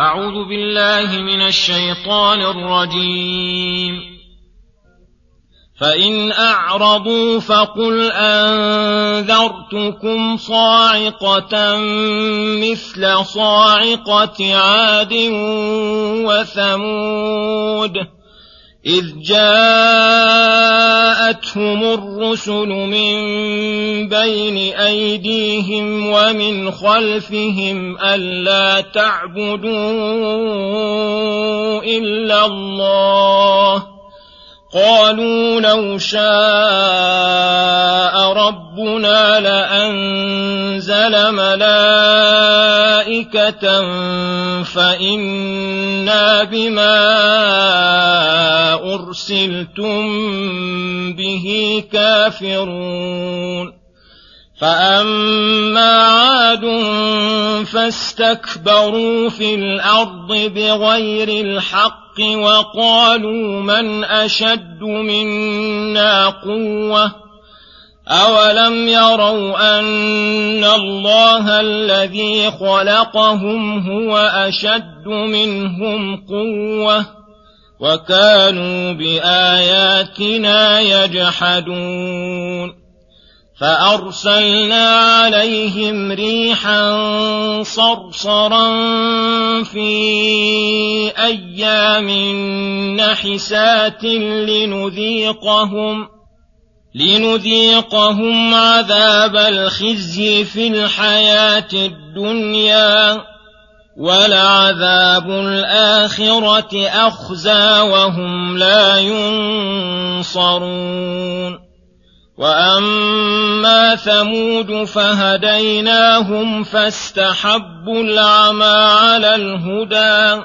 أعوذ بالله من الشيطان الرجيم. فإن أعرضوا فقل أنذرتكم صاعقة مثل صاعقة عاد وثمود. إذ جاءتهم الرسل من بين أيديهم ومن خلفهم ألا تعبدوا إلا الله قالوا لو شاء ربنا لأنزل ملائكة فإنا بما أرسلتم به كافرون. فأما عاد فاستكبروا في الأرض بغير الحق وقالوا من أشد منا قوة أولم يروا أن الله الذي خلقهم هو أشد منهم قوة وكانوا بآياتنا يجحدون فأرسلنا عليهم ريحا صرصرا في أيام نحسات لنذيقهم لنذيقهم عذاب الخزي في الحياة الدنيا ولعذاب الآخرة أخزى وهم لا ينصرون. وأما ثمود فهديناهم فاستحبوا العمى على الهدى.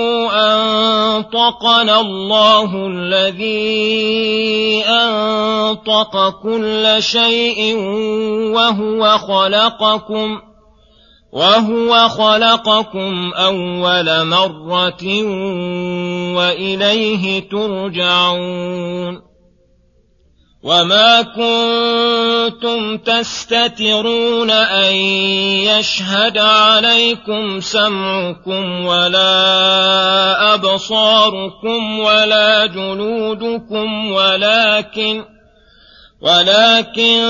أنطقنا الله الذي أنطق كل شيء وهو خلقكم وهو خلقكم أول مرة وإليه ترجعون. وما كنتم تستترون ان يشهد عليكم سمعكم ولا ابصاركم ولا جلودكم ولكن ولكن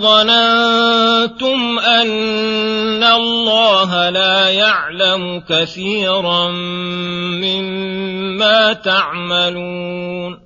ظننتم ان الله لا يعلم كثيرا مما تعملون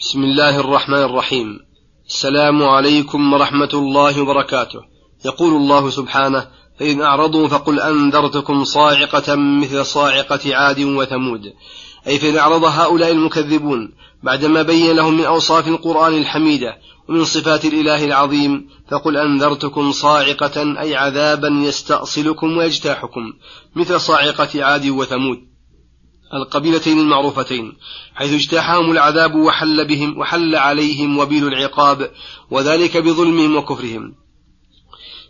بسم الله الرحمن الرحيم. السلام عليكم ورحمة الله وبركاته. يقول الله سبحانه فإن أعرضوا فقل أنذرتكم صاعقة مثل صاعقة عاد وثمود. أي فإن أعرض هؤلاء المكذبون بعدما بين لهم من أوصاف القرآن الحميدة ومن صفات الإله العظيم فقل أنذرتكم صاعقة أي عذابا يستأصلكم ويجتاحكم مثل صاعقة عاد وثمود. القبيلتين المعروفتين حيث اجتاحهم العذاب وحل بهم وحل عليهم وبيل العقاب وذلك بظلمهم وكفرهم.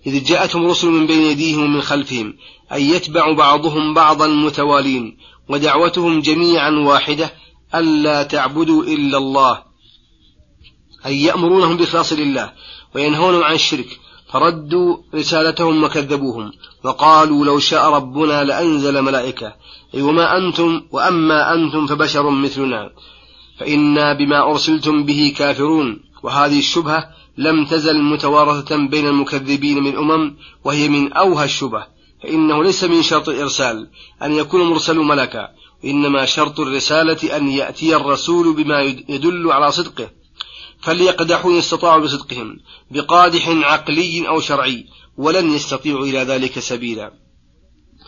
إذ جاءتهم رسل من بين أيديهم ومن خلفهم أي يتبع بعضهم بعضا متوالين ودعوتهم جميعا واحدة ألا تعبدوا إلا الله. أي يأمرونهم بإخلاص لله وينهونهم عن الشرك فردوا رسالتهم وكذبوهم وقالوا لو شاء ربنا لأنزل ملائكة. أي وما أنتم وأما أنتم فبشر مثلنا. فإنا بما أرسلتم به كافرون. وهذه الشبهة لم تزل متوارثة بين المكذبين من الأمم وهي من أوهى الشبه فإنه ليس من شرط الإرسال أن يكون المرسل ملكا وإنما شرط الرسالة أن يأتي الرسول بما يدل على صدقه. فليقدحوا إن استطاعوا بصدقهم بقادح عقلي أو شرعي ولن يستطيعوا إلى ذلك سبيلا.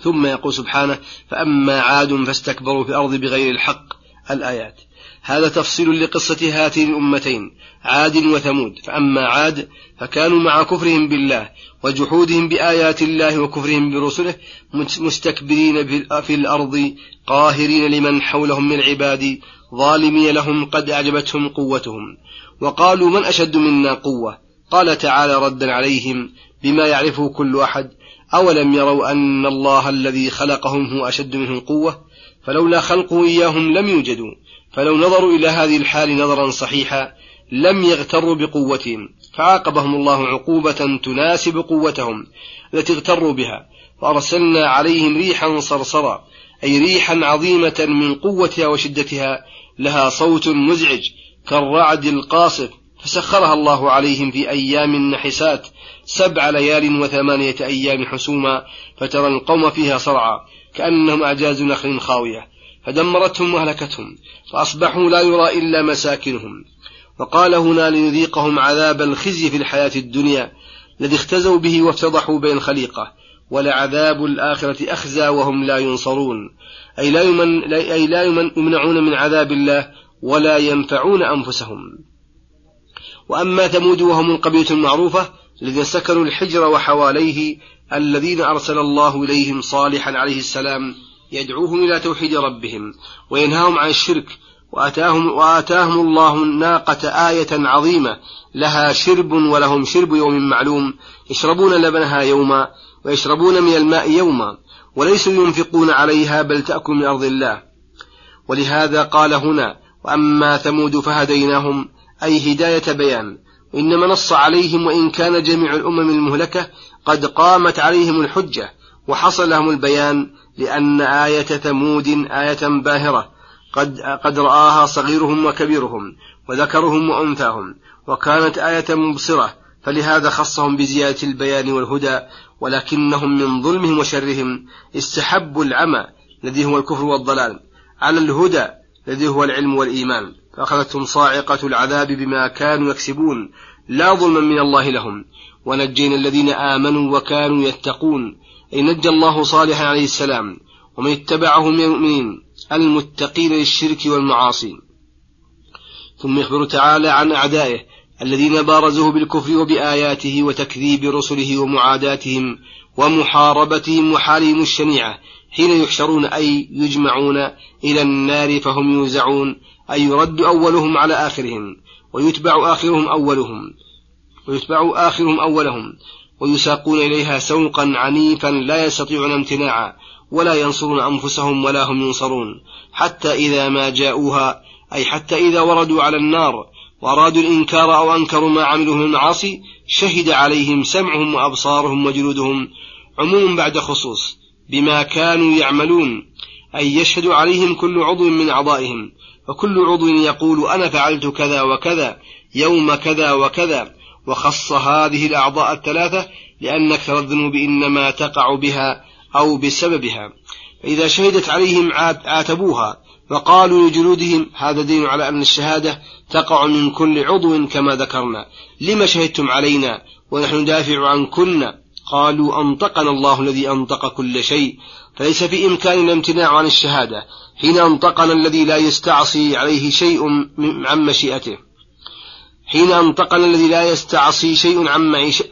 ثم يقول سبحانه فأما عاد فاستكبروا في الأرض بغير الحق. الآيات. هذا تفصيل لقصة هاتين الأمتين عاد وثمود. فأما عاد فكانوا مع كفرهم بالله وجحودهم بآيات الله وكفرهم برسله مستكبرين في الأرض قاهرين لمن حولهم من عباد ظالمين لهم قد أعجبتهم قوتهم. وقالوا من أشد منا قوة؟ قال تعالى ردا عليهم بما يعرفه كل أحد أولم يروا أن الله الذي خلقهم هو أشد منهم قوة؟ فلولا خلقه إياهم لم يوجدوا فلو نظروا إلى هذه الحال نظرا صحيحا لم يغتروا بقوتهم فعاقبهم الله عقوبة تناسب قوتهم التي اغتروا بها فأرسلنا عليهم ريحا صرصرا أي ريحا عظيمة من قوتها وشدتها لها صوت مزعج كالرعد القاصف فسخرها الله عليهم في أيام نحسات سبع ليال وثمانية أيام حسوما فترى القوم فيها صرعى كأنهم أعجاز نخل خاوية فدمرتهم وأهلكتهم فأصبحوا لا يرى إلا مساكنهم. وقال هنا لنذيقهم عذاب الخزي في الحياة الدنيا الذي اختزوا به وافتضحوا بين الخليقة ولعذاب الآخرة أخزى وهم لا ينصرون. أي لا, يمن أي لا يمن يمنعون من عذاب الله ولا ينفعون أنفسهم. وأما ثمود وهم القبيلة المعروفة الذين سكنوا الحجر وحواليه الذين أرسل الله إليهم صالحا عليه السلام يدعوهم إلى توحيد ربهم وينهاهم عن الشرك وآتاهم, وآتاهم الله الناقة آية عظيمة لها شرب ولهم شرب يوم معلوم يشربون لبنها يوما ويشربون من الماء يوما وليسوا ينفقون عليها بل تأكل من أرض الله. ولهذا قال هنا وأما ثمود فهديناهم أي هداية بيان. وإنما نص عليهم وإن كان جميع الأمم المهلكة قد قامت عليهم الحجة وحصل لهم البيان لأن آية ثمود آية باهرة قد, قد رآها صغيرهم وكبيرهم وذكرهم وأنثاهم وكانت آية مبصرة فلهذا خصهم بزيادة البيان والهدى ولكنهم من ظلمهم وشرهم استحبوا العمى الذي هو الكفر والضلال. على الهدى الذي هو العلم والإيمان. فأخذتهم صاعقة العذاب بما كانوا يكسبون. لا ظلما من الله لهم. ونجينا الذين آمنوا وكانوا يتقون. أي نجى الله صالحا عليه السلام. ومن اتبعه من المؤمنين. المتقين للشرك والمعاصي. ثم يخبر تعالى عن أعدائه. الذين بارزوه بالكفر وبآياته وتكذيب رسله ومعاداتهم ومحاربتهم وحالهم الشنيعة. حين يحشرون أي يجمعون إلى النار فهم يوزعون أي يرد أولهم على آخرهم ويتبع آخرهم أولهم ويتبع آخرهم أولهم ويساقون إليها سوقا عنيفا لا يستطيعون امتناعا ولا ينصرون أنفسهم ولا هم ينصرون حتى إذا ما جاءوها أي حتى إذا وردوا على النار وأرادوا الإنكار أو أنكروا ما عملوا من المعاصي شهد عليهم سمعهم وأبصارهم وجلودهم عموم بعد خصوص. بما كانوا يعملون أي يشهد عليهم كل عضو من أعضائهم وكل عضو يقول أنا فعلت كذا وكذا يوم كذا وكذا وخص هذه الأعضاء الثلاثة لأن أكثر الذنوب إنما تقع بها أو بسببها. فإذا شهدت عليهم عاتبوها وقالوا لجلودهم هذا دين على أن الشهادة تقع من كل عضو كما ذكرنا. لما شهدتم علينا ونحن ندافع عن كنا؟ قالوا أنطقنا الله الذي أنطق كل شيء فليس في إمكاننا الامتناع عن الشهادة حين أنطقنا الذي لا يستعصي عليه شيء عن مشيئته. حين أنطقنا الذي لا يستعصي شيء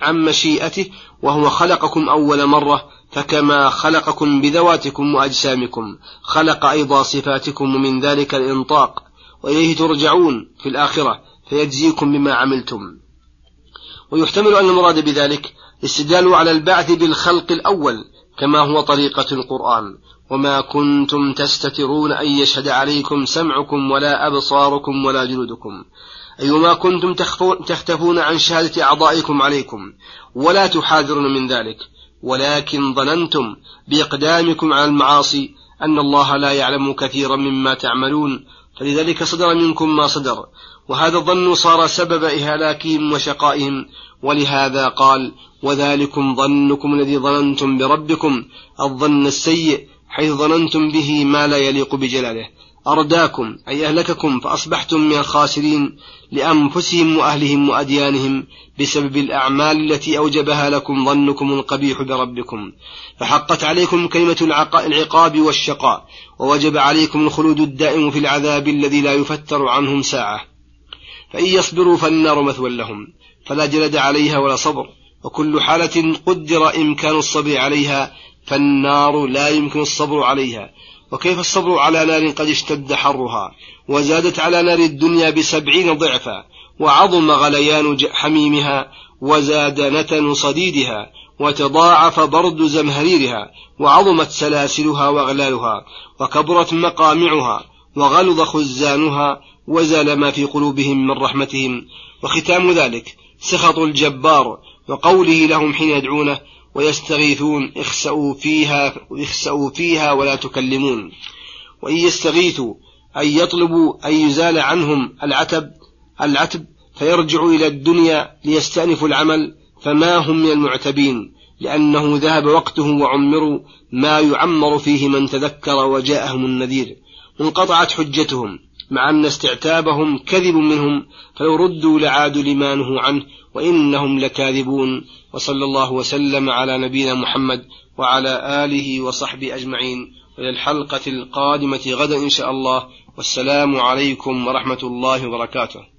عن مشيئته وهو خلقكم أول مرة فكما خلقكم بذواتكم وأجسامكم خلق أيضا صفاتكم ومن ذلك الإنطاق وإليه ترجعون في الآخرة فيجزيكم بما عملتم. ويحتمل أن المراد بذلك استدلال على البعث بالخلق الأول كما هو طريقة القرآن. وما كنتم تستترون أن يشهد عليكم سمعكم ولا أبصاركم ولا جلودكم. أي ما كنتم تختفون عن شهادة أعضائكم عليكم. ولا تحاذرون من ذلك. ولكن ظننتم بإقدامكم على المعاصي أن الله لا يعلم كثيرا مما تعملون. فلذلك صدر منكم ما صدر. وهذا الظن صار سبب إهلاكهم وشقائهم. ولهذا قال وذلكم ظنكم الذي ظننتم بربكم الظن السيء حيث ظننتم به ما لا يليق بجلاله. أرداكم أي أهلككم فأصبحتم من الخاسرين لأنفسهم وأهلهم وأديانهم بسبب الأعمال التي أوجبها لكم ظنكم القبيح بربكم. فحقت عليكم كلمة العقاب والشقاء ووجب عليكم الخلود الدائم في العذاب الذي لا يفتر عنهم ساعة. فإن يصبروا فالنار مثوى لهم فلا جلد عليها ولا صبر. وكل حالة قدر إمكان الصبر عليها فالنار لا يمكن الصبر عليها. وكيف الصبر على نار قد اشتد حرها؟ وزادت على نار الدنيا بسبعين ضعفا وعظم غليان حميمها وزاد نتن صديدها وتضاعف برد زمهريرها وعظمت سلاسلها واغلالها وكبرت مقامعها وغلظ خزانها وزال ما في قلوبهم من رحمتهم. وختام ذلك سخط الجبار وقوله لهم حين يدعونه ويستغيثون اخسأوا فيها اخسأوا فيها ولا تكلمون. وإن يستغيثوا أن يطلبوا أن يزال عنهم العتب العتب فيرجعوا إلى الدنيا ليستأنفوا العمل فما هم من المعتبين لأنه ذهب وقته وعمروا ما يعمر فيه من تذكر وجاءهم النذير انقطعت حجتهم. مع أن استعتابهم كذب منهم فلو ردوا لعادوا لما نهوا عنه وإنهم لكاذبون. وصلى الله وسلم على نبينا محمد وعلى آله وصحبه أجمعين. إلى الحلقة القادمة غدا إن شاء الله. والسلام عليكم ورحمة الله وبركاته.